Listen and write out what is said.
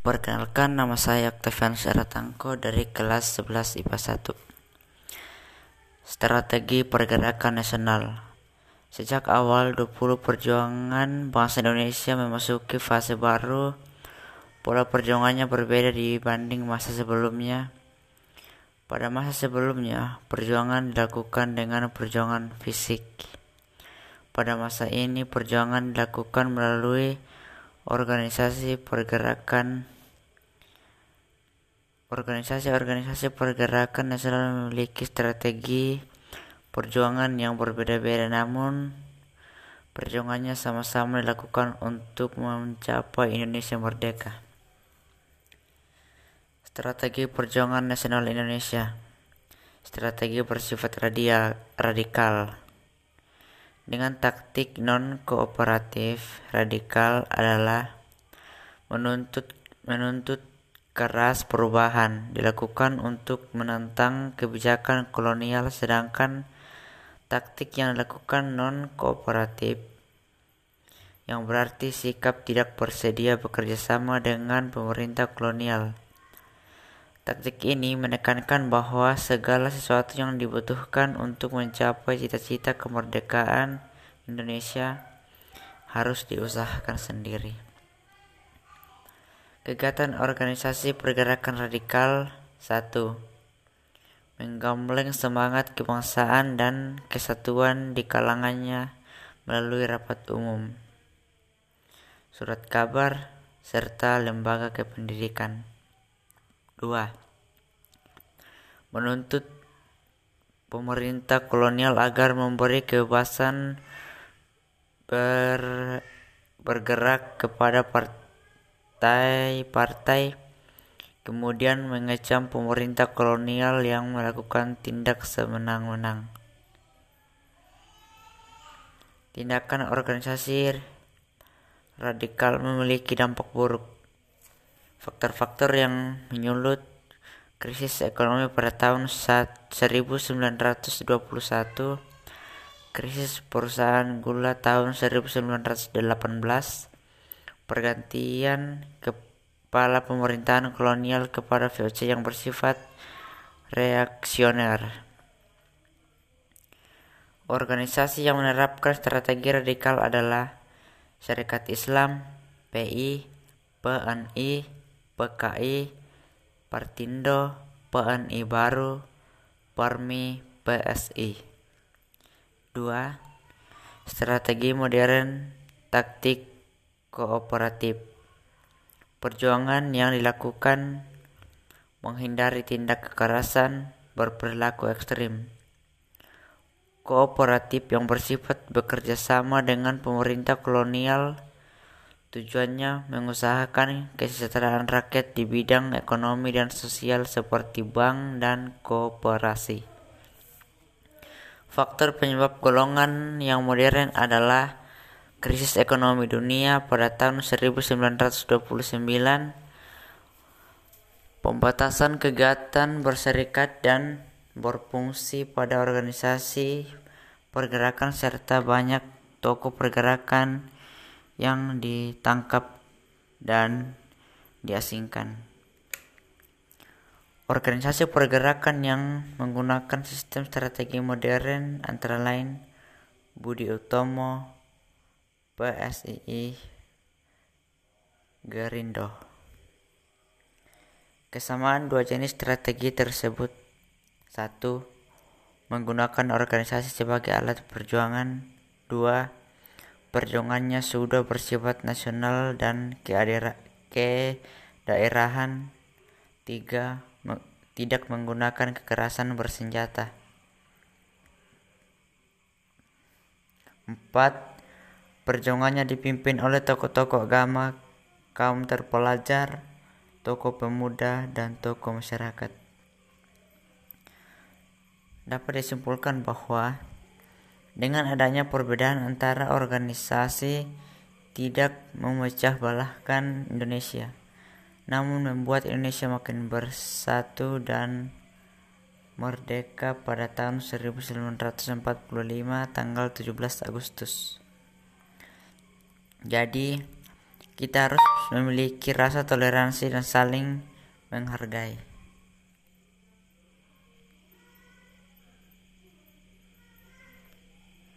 Perkenalkan nama saya Octavian Seratangko dari kelas 11 IPA 1. Strategi Pergerakan Nasional Sejak awal 20 perjuangan bangsa Indonesia memasuki fase baru, pola perjuangannya berbeda dibanding masa sebelumnya. Pada masa sebelumnya, perjuangan dilakukan dengan perjuangan fisik. Pada masa ini, perjuangan dilakukan melalui organisasi pergerakan organisasi-organisasi pergerakan nasional memiliki strategi perjuangan yang berbeda-beda. Namun perjuangannya sama-sama dilakukan untuk mencapai Indonesia merdeka. Strategi Perjuangan Nasional Indonesia. Strategi bersifat radikal dengan taktik non-kooperatif radikal adalah menuntut menuntut keras perubahan dilakukan untuk menentang kebijakan kolonial sedangkan taktik yang dilakukan non-kooperatif yang berarti sikap tidak bersedia bekerja sama dengan pemerintah kolonial. Taktik ini menekankan bahwa segala sesuatu yang dibutuhkan untuk mencapai cita-cita kemerdekaan Indonesia harus diusahakan sendiri. Kegiatan organisasi pergerakan radikal 1. Menggambleng semangat kebangsaan dan kesatuan di kalangannya melalui rapat umum, surat kabar, serta lembaga kependidikan. 2. Menuntut pemerintah kolonial agar memberi kebebasan ber, bergerak kepada partai-partai kemudian mengecam pemerintah kolonial yang melakukan tindak semenang-menang. Tindakan organisasi radikal memiliki dampak buruk. Faktor-faktor yang menyulut krisis ekonomi pada tahun 1921 krisis perusahaan gula tahun 1918, pergantian kepala pemerintahan kolonial kepada VOC yang bersifat reaksioner. Organisasi yang menerapkan strategi radikal adalah Syarikat Islam, PI, PNI, PKI, Partindo, PNI Baru, Parmi, PSI. 2. Strategi modern taktik kooperatif. Perjuangan yang dilakukan menghindari tindak kekerasan berperilaku ekstrim. Kooperatif yang bersifat bekerja sama dengan pemerintah kolonial tujuannya mengusahakan kesejahteraan rakyat di bidang ekonomi dan sosial seperti bank dan kooperasi. Faktor penyebab golongan yang modern adalah krisis ekonomi dunia pada tahun 1929, pembatasan kegiatan berserikat dan berfungsi pada organisasi pergerakan serta banyak toko pergerakan yang ditangkap dan diasingkan. Organisasi pergerakan yang menggunakan sistem strategi modern antara lain Budi Utomo, PSII, Gerindo. Kesamaan dua jenis strategi tersebut satu, Menggunakan organisasi sebagai alat perjuangan dua, Perjuangannya sudah bersifat nasional dan kedaerahan tiga tidak menggunakan kekerasan bersenjata. 4. Perjuangannya dipimpin oleh tokoh-tokoh agama, kaum terpelajar, tokoh pemuda, dan tokoh masyarakat. Dapat disimpulkan bahwa dengan adanya perbedaan antara organisasi tidak memecah belahkan Indonesia namun membuat Indonesia makin bersatu dan merdeka pada tahun 1945 tanggal 17 Agustus. Jadi kita harus memiliki rasa toleransi dan saling menghargai.